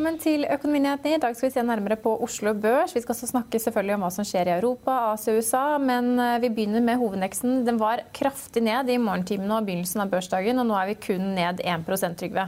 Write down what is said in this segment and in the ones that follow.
Velkommen til Økonominyhetene. I dag skal vi se nærmere på Oslo Børs. Vi skal også snakke selvfølgelig om hva som skjer i Europa, Asia og USA. Men eh, vi begynner med hovedindeksen. Den var kraftig ned i morgentimene og begynnelsen av børsdagen, og nå er vi kun ned 1% Trygve.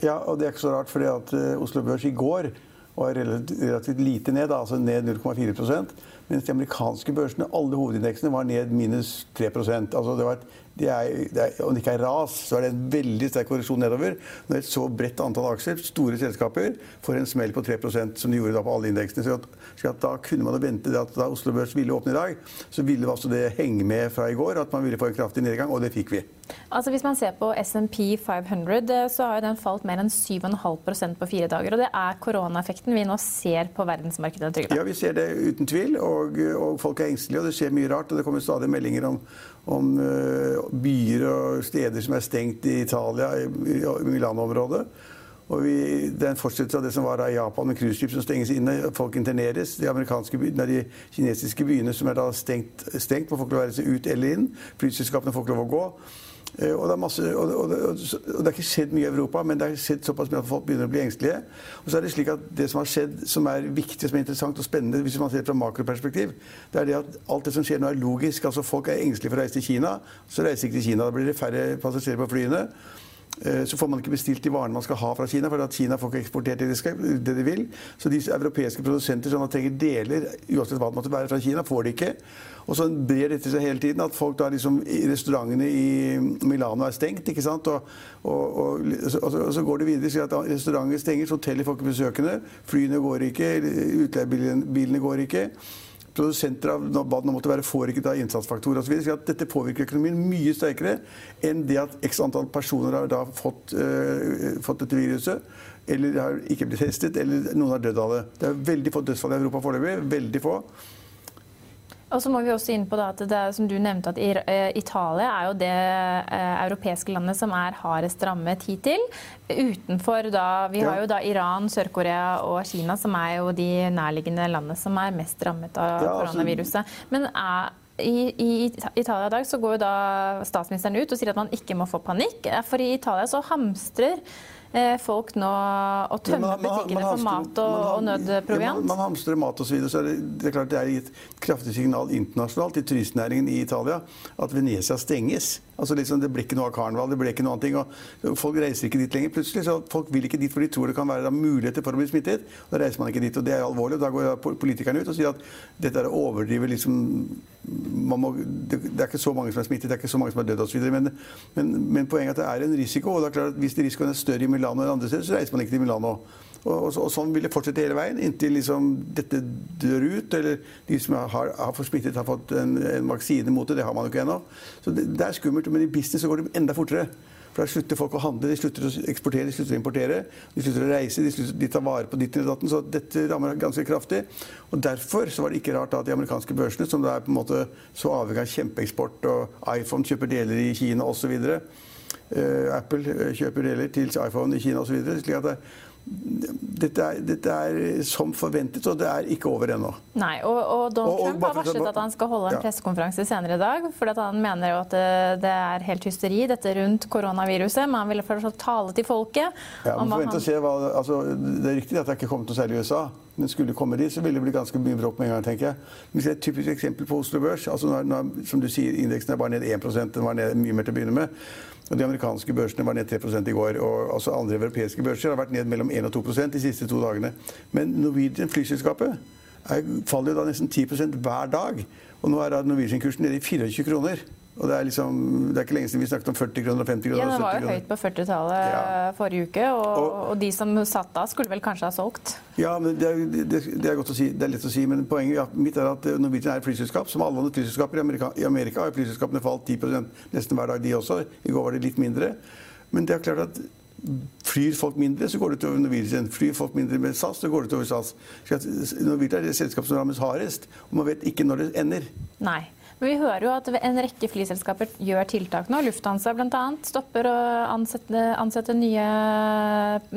Ja, og det er ikke så rart, fordi at eh, Oslo Børs i går var relativt lite ned, altså ned 0,4% mens de amerikanske børsene, alle hovedindeksene, var ned minus 3% altså det var et det er, det er, Om det ikke er ras, så er det en veldig sterk korreksjon nedover. Når et så bredt antall aksjer, store selskaper, får en smell på 3% som de gjorde da på alle indeksene. Så, da kunne man vente at da Oslo Børs ville åpne i dag, så ville altså det henge med fra i går at man ville få en kraftig nedgang, og det fikk vi. Altså Hvis man ser på SMP 500, eh, så har den falt mer enn 7,5% på fire dager. og Det er koronaeffekten vi nå ser på verdensmarkedet? Ja, vi ser det uten tvil. Og, og folk er engstelige, og det skjer mye rart. og Det kommer stadig meldinger om, om uh, byer og steder som er stengt i Italia, i, Milano-området. Og vi, det er en fortsettelse av det som var i Japan med cruiseskip som stenges inne. Folk interneres. De, nei, de kinesiske byene som er da stengt, stengt, får folk lov å være seg ut eller inn. Flyselskapene får ikke lov å gå. Eh, og det, masse, og, og, og det, er ikke skjedd mye i Europa, men det har skjedd såpass mye at folk begynner å bli engstelige. Og så er Det slik at det som har skjedd, som er viktig, som er interessant og spennende hvis man ser det fra makroperspektiv, det er det at alt det som skjer nå, er logisk. Altså Folk er engstelige for å reise til Kina, så reiser ikke til Kina. Da blir det færre passasjerer på flyene. Eh, så får man ikke bestilt de varene man skal ha fra Kina, for Kina får ikke eksportert det de, skal, det de vil. Så de europeiske produsenter som trenger deler, uansett hva det måtte være fra Kina, får de ikke. Og så brer dette seg hele tiden, at folk da liksom Restaurantene i Milano er stengt, ikke sant. Og, og, og, og så går det videre, Så at restauranter stenger, hoteller får ikke besøkende, flyene går ikke, utleiebilene går ikke produsenter av bad det måtte være, forrykket av innsatsfaktorer osv. Dette påvirker økonomien mye sterkere enn det at x antall personer har da fått, uh, fått dette viruset. Eller har ikke blitt testet, eller noen har dødd av det. Det er veldig få dødsfall i Europa foreløpig. Veldig få. Og så må vi også inn på at det som du nevnte, at eh, Italia er jo det eh, europeiske landet som er hardest rammet hittil. Utenfor da Vi har jo da Iran, Sør-Korea og Kina, som er jo de nærliggende landene som er mest rammet av ja, altså, koronaviruset. Men er i, I, Italia i dag så går jo da statsministeren ut og sier at man ikke må få panikk. For i Italia så hamstrer Eh, folk nå å tømme butikkene for mat og, og nødproviant? Ja, man, man, hamstrer mat osv. Så, videre, så er det, det, er klart det er gitt kraftig signal internasjonalt til turistnæringen i Italia at Venezia stenges. Altså liksom, Det blir ikke noe av karneval, det blir ikke noe annet. Og folk reiser ikke dit lenger. Plutselig så Folk vil ikke dit, for de tror det kan være muligheter for å bli smittet. Da reiser man ikke dit. og Det er alvorlig. og Da går politikerne ut og sier at dette er å overdrive liksom må, det, det, er ikke så mange som er smittet, det er ikke så mange som er dødd osv. Men, men, men poenget er at det er en risiko. og det er klart at Hvis risikoen er større i Milano enn andre steder, så reiser man ikke til Milano. Og, og, og, sånn vil det fortsette hele veien inntil liksom dette dør ut, eller de som har, har fått smittet, har fått en, en, vaksine mot det. Det har man jo ikke ennå. Så det, det, er skummelt. Men i business så går det enda fortere. Da slutter folk å handle, de slutter å eksportere, de slutter å importere. De slutter å reise, de, slutter, de tar vare på ditt og datten. Så dette rammer ganske kraftig. Og Derfor så var det ikke rart at de amerikanske børsene, som da er på en måte så avhengig av kjempeeksport, og iPhone kjøper deler i Kina osv. Uh, eh, Apple eh, kjøper deler til iPhone i Kina osv. dette er, dette er, som forventet, og det er ikke over ennå. Nei, og, og Donald og, Trump har varslet at han skal holde en pressekonferanse senere i dag. For han mener jo at det, det, er helt hysteri dette rundt koronaviruset. Men han ville fortsatt tale til folket. Ja, man får han... se hva, altså, det er riktig at det ikke kommet noe særlig i USA. Men skulle komme dit, så ville det bli ganske mye bråk med en gang. tenker jeg. Men det er et typisk eksempel på Oslo Børs. Altså, når, når, som du sier, Indeksen er bare ned 1% den var ned mye mer til å begynne med. Og De amerikanske børsene var ned 3 i går. og altså Andre europeiske børser har vært ned mellom 1 og 2% de siste to dagene. Men Norwegian, flyselskapet, faller jo da nesten 10 hver dag. Og nå er Norwegian-kursen nede i 24 kroner. Og det er, liksom, det er ikke lenge siden vi snakket om 40 kroner og 50 kroner. Ja, det var jo høyt på 40-tallet ja. forrige uke, og, og, og, de som satt da, skulle vel kanskje ha solgt? Ja, men det er, det, det er godt å si. Det er lett å si, men poenget mitt er at Norwegian er et flyselskap. Som alle andre flyselskaper i Amerika, i Amerika har flyselskapene falt 10% nesten hver dag, de også. I går var det litt mindre. Men det er klart at Flyr folk mindre, så går det utover Norwegian. Flyr folk mindre med SAS, så går det utover SAS. Norwegian er det selskapet som rammes hardest, og man vet ikke når det ender. Nei. Men vi hører jo at en rekke flyselskaper gjør tiltak nå. Lufthansa bl.a. stopper å ansette, ansette nye,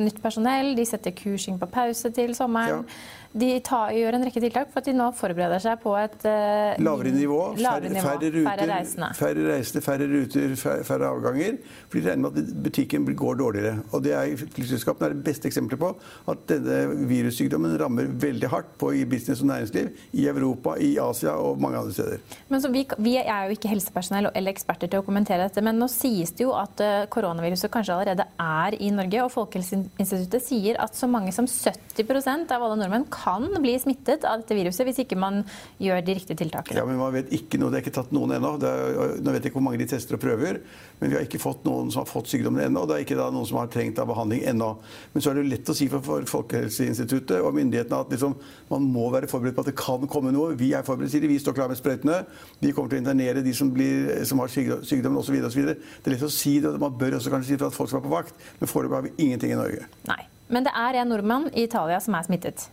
nytt personell. De setter kursing på pause til sommeren. Ja. de tar, gjør en rekke tiltak for at de nå forbereder seg på et uh, lavere nivå, lavere nivå færre, ruter, færre reisende. Færre reisende, færre ruter, færre, færre avganger. For de regner med at butikken går dårligere. Og det er, Flyselskapene er det beste eksempelet på at denne virussykdommen rammer veldig hardt på i business og næringsliv i Europa, i Asia og mange andre steder. Men vi, vi, er jo ikke helsepersonell eller eksperter til å kommentere dette, men nå sies det jo at uh, koronaviruset kanskje allerede er i Norge. og Folkehelseinstituttet sier at så mange som 70% av alle nordmenn kan bli smittet av dette viruset hvis ikke man gjør de riktige tiltakene. Ja, men man vet ikke noe. Det er ikke tatt noen ennå. Nå vet jeg ikke hvor mange de tester og prøver, men vi har ikke fått noen som har fått sykdommen ennå. Det er ikke noen som har trengt av behandling ennå. Men så er det jo lett å si for Folkehelseinstituttet og myndighetene at liksom, man må være forberedt på at det kan komme noe. Vi er forberedt, sier de. Vi står klar med sprøytene. Vi kommer til å internere de som, blir, som har sykdommen osv. Det er lett å si det. og Man bør også kanskje si det at folk som er på vakt, men foreløpig har vi ingenting i Norge. Nei. Men det er en nordmann i Italia som er smittet.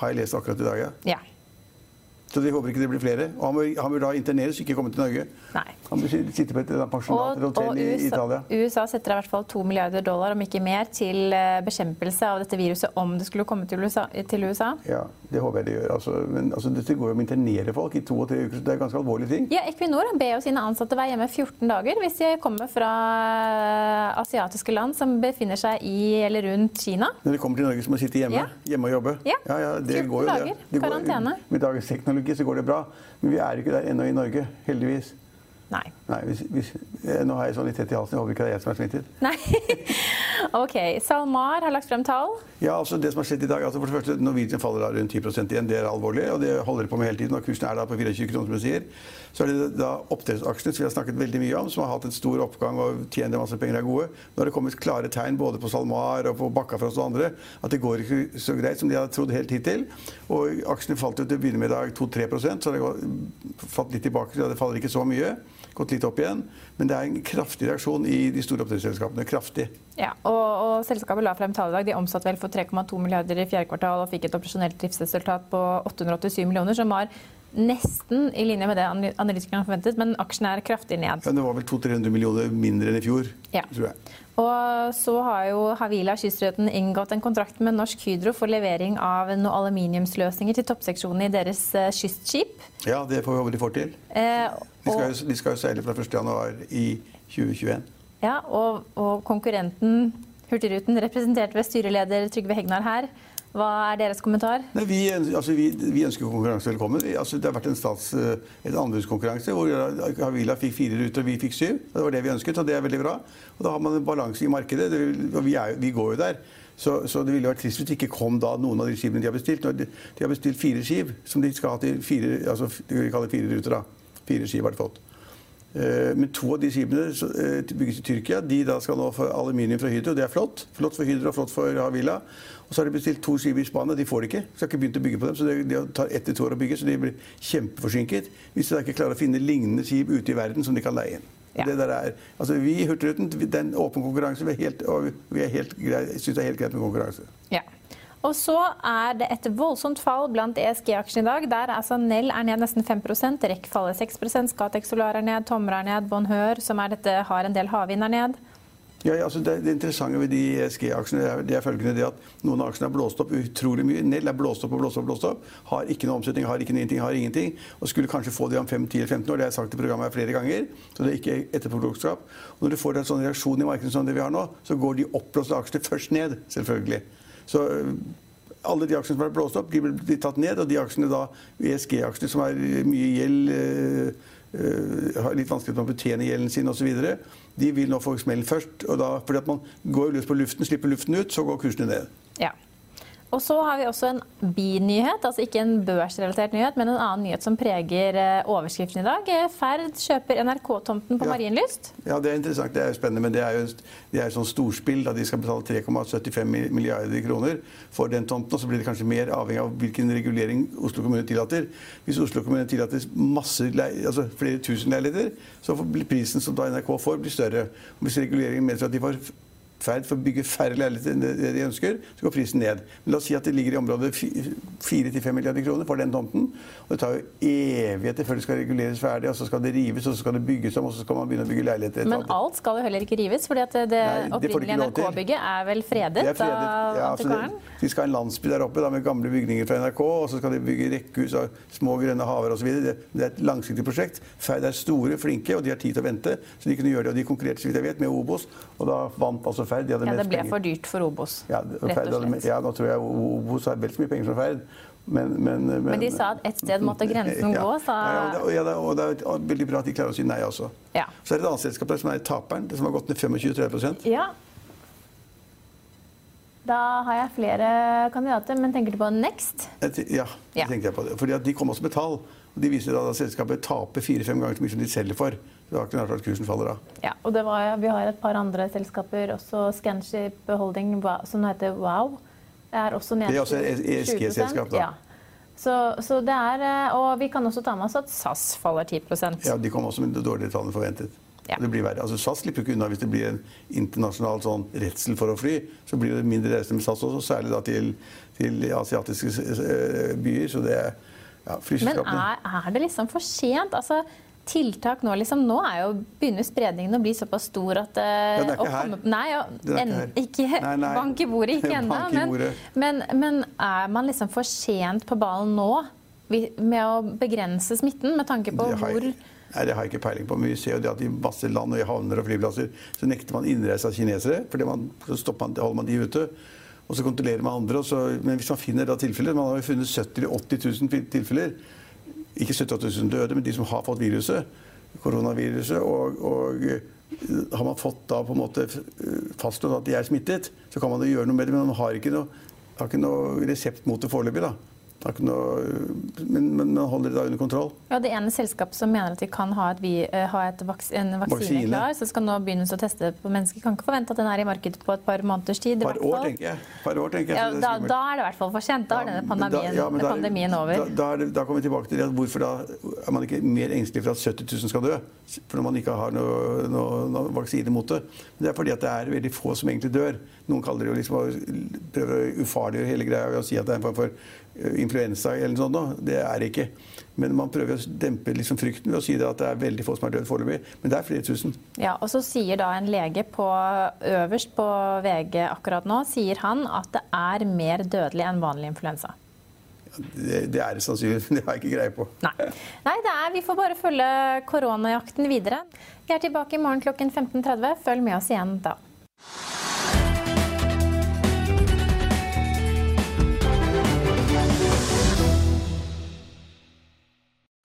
Har jeg lest akkurat i dag, ja. ja. Så vi håper ikke det blir flere. Og han bør, han bør da interneres, ikke komme til Norge. Nei. Han bør sitte på et pensjonat eller hotell i Italia. USA setter i hvert fall to milliarder dollar, om ikke mer, til eh, bekjempelse av dette viruset om det skulle komme til USA. Til USA. Ja, det håper jeg det gjør. Altså, men altså, dette går jo om å internere folk i to og tre uker, så det er ganske alvorlige ting. Ja, Equinor ber jo sine ansatte være hjemme 14 dager hvis de kommer fra eh, asiatiske land som befinner seg i eller rundt Kina. Når de kommer til Norge, så må de sitte hjemme, ja. hjemme og jobbe? Ja, ja, ja det 14 går jo dager, det. karantene. Med dagens teknologi så går det bra. Men vi er ikke der ennå i Norge, heldigvis. Nei. Nei hvis, hvis, nå har jeg sånn litt tett i halsen. Jeg håper ikke det er jeg som er smittet. Nei. ok. SalMar har lagt frem tall. Ja, altså det som har skjedd i dag, altså for det første, Norwegian faller da rundt 10 igjen. Det er alvorlig, og det holder de på med hele tiden. og Kursen er da på 24 kroner, som du sier. Så er det da oppdrettsaksjene, som vi har snakket veldig mye om, som har hatt en stor oppgang og tjener masse penger, er gode. Nå har det kommet klare tegn både på SalMar og på Bakkafrost og andre at det går ikke så greit som de hadde trodd helt hittil. Og aksjene falt jo til å begynne med i dag 2-3 så det har falt litt tilbake. så Det faller ikke så mye gått litt opp igjen. Men det er en kraftig reaksjon i de store oppdrettsselskapene. Kraftig. Ja, og, og, selskapet la frem tall i dag. De omsatte vel for 3,2 milliarder i fjerde kvartal og fikk et operasjonelt driftsresultat på 887 millioner, som var nesten i linje med det analytikerne forventet, men aksjen er kraftig ned. Ja, det var vel 200-300 millioner mindre enn i fjor, ja. tror jeg. Og så har jo Havila Kystretten inngått en kontrakt med Norsk Hydro for levering av noen aluminiumsløsninger til toppseksjonen i deres eh, kystskip. Ja, det får vi håpe de får til. Eh, de, skal jo, de, skal jo, seile fra 1.1 i 2021. Ja, og, og konkurrenten Hurtigruten, representert ved styreleder Trygve Hegnar her, hva er deres kommentar? Nei, vi, altså, vi, vi, ønsker konkurranse velkommen. Altså, det har vært en, stats, en anbudskonkurranse hvor Havila fikk fire ruter og vi fikk syv. Det var det vi ønsket, og det er veldig bra. Og da har man en balanse i markedet. og vi, vi går jo der. Så, så, det ville vært trist hvis det ikke kom da noen av de skipene de har bestilt. De, de har bestilt fire skip som de skal ha til fire, altså, de fire ruter. da. Fire skip har de fått. Eh, men to av de skipene eh, bygges i Tyrkia. De da skal nå få aluminium fra Hydro. Det er flott. Flott for Hydro og flott for Havila. Og så har de bestilt to skip i Spania. De får det ikke. Så har ikke begynt å bygge på dem. Så det, tar ett til to år å bygge, så de blir kjempeforsinket. Hvis de da ikke klarer å finne lignende skip ute i verden som de kan leie inn. Ja. Det der er, altså vi i Hurtigruten, den åpen konkurranse, vi, er helt, vi er helt syns det er helt greit med konkurranse. Ja. Og så er det et voldsomt fall blant ESG-aksjene i dag. Der altså Nell er ned nesten 5% REC faller 6 Scatec Solar er ned, Tomra er ned, Bonheur, som er dette, har en del havvind, er ned. Ja, altså det, det, interessante ved de ESG-aksjene er, er følgende det at noen av aksjene er blåst opp utrolig mye. Nell er blåst opp og blåst opp. blåst opp, Har ikke noe omsetning, har ikke noe ingenting, har ingenting. Og skulle kanskje få det om 5-10-15 år. Det har jeg sagt i programmet flere ganger. Så det er ikke etterpåklokskap. Og når du får en sånn reaksjon i markedet som det vi har nå, så går de oppblåste aksjene først ned. Selvfølgelig. Så øh, alle de aksjene som er blåst opp, de blir tatt ned. Og de aksjene da, ESG-aksjene som er mye gjeld, øh, øh, har litt vanskelig med å betjene gjelden sin osv., de vil nå få smellen først. og da, fordi at Man går løs på luften, slipper luften ut, så går kursene ned. Ja. Og så har vi også en binyhet, altså ikke en børsrelatert nyhet, men en annen nyhet som preger eh, overskriften i dag. Ferd kjøper NRK-tomten på ja. Marienlyst. Ja, det er interessant. Det er jo spennende, men det er jo det er sånn storspill da de skal betale 3,75 milliarder kroner for den tomten. Og så blir det kanskje mer avhengig av hvilken regulering Oslo kommune tillater. Hvis Oslo kommune tillater masse, altså flere tusen leiligheter, så blir prisen som da NRK får, blir større. Hvis reguleringen medfører at de får Ferd for å bygge færre leiligheter enn det de ønsker, så går prisen ned. Men la oss si at det ligger i området 4-5 milliarder kroner for den tomten. Og det tar jo evigheter før det skal reguleres ferdig, og så skal det rives, og så skal det bygges om, og så skal man begynne å bygge leiligheter. Men alt skal jo heller ikke rives, fordi at det, Nei, opprinnelige NRK-bygget er vel fredet, fredet av ja, antikvaren? De skal ha en landsby der oppe da, med gamle bygninger fra NRK, og så skal de bygge rekkehus og små grønne haver osv. Det, det er et langsiktig prosjekt. Ferd er store, flinke, og de har tid til å vente. Så de kunne gjøre det, og de konkurrerte så vidt jeg vet, med Obos, og da vant altså Ferd. De ja, det ble for dyrt for Obos, ja, rett og slett. Ja, nå tror jeg Obos har vel så mye penger som Ferd. Men, men, men, men, de sa at ett sted måtte grensen ja, gå, sa ja, det, og det er veldig bra at de klarer å si nei også. Ja. Så er det et annet selskap som er taperen, det som har gått ned 25-30 Ja. Da har jeg flere kandidater, men tenker du på Next? Ja, det tenkte jeg på. Fordi De kom også med tall. og De viser at selskapet taper fire-fem ganger så mye som de selger for. Det ikke at kursen faller av. Ja, og var, Vi har et par andre selskaper, også Scanship Holding, som heter Wow. Er også ned Det er også et ESG-selskap, da. Ja. Så, så, det er, og vi kan også ta med oss at SAS faller 10% Ja, De kom også med dårligere tall enn forventet. Ja. Det blir verre. Altså, SAS slipper ikke unna hvis det blir en internasjonal sånn redsel for å fly. Så blir det mindre reisende med SAS også, særlig da til, til asiatiske byer. Så det er ja, Men er, er, det liksom for sent? Altså, tiltak nå liksom, Nå er jo, begynner spredningen å bli såpass stor at uh, Den er ikke her. Komme, nei, ja, en, ikke, nei, nei. bank i bordet ikke ennå. Men, men, men, er man liksom for sent på ballen nå med å begrense smitten, med tanke på hvor Nei, Det har jeg ikke peiling på, men vi ser jo det at i masse land og i havner og flyplasser så nekter man innreise av kinesere. for så man, holder man de ute. Og så kontrollerer man andre. Så, men hvis man finner da tilfeller Man har jo funnet 70 000-80 000 tilfeller. Ikke 70 000 døde, men de som har fått viruset. Koronaviruset. Og, og har man fått da på en måte fastslått at de er smittet, så kan man jo gjøre noe med det. Men man har ikke noe, har ikke noe resept mot det foreløpig. da. Noe, men, men, man holder det da under kontroll. Ja, Det ene selskapet som mener at de kan ha, et, vi, ha et vaks, en vaksine, vaksine, klar, så skal nå begynnes å teste på mennesker. Kan ikke forvente at den er i markedet på et par måneders tid. Par år, tenker jeg. Par år, tenker jeg. Ja, da, da, er det i hvert fall for sent. Da er denne pandemien, da, ja, pandemien over. Da, det, da, kommer vi tilbake til det. Hvorfor da er man ikke mer engstelig for at 70 000 skal dø? For når man ikke har noe, noe, noe vaksine mot det. Men det er fordi at det er veldig få som egentlig dør. Noen kaller det jo liksom å prøve å ufarliggjøre hele greia ved å si at det er en form for eh, influensa eller noe sånt. Det er det ikke. Men man prøver å dempe liksom frykten ved å si at det er veldig få som er dødd foreløpig. Men det er flere tusen. Ja, og så sier da en lege på, øverst på VG akkurat nå sier han at det er mer dødelig enn vanlig influensa. Det, det, er det sannsynligvis, men det har jeg ikke greie på. Nei, Nei er, vi får bare følge koronajakten videre. Vi er tilbake i morgen klokken 15.30. Følg med oss igjen da.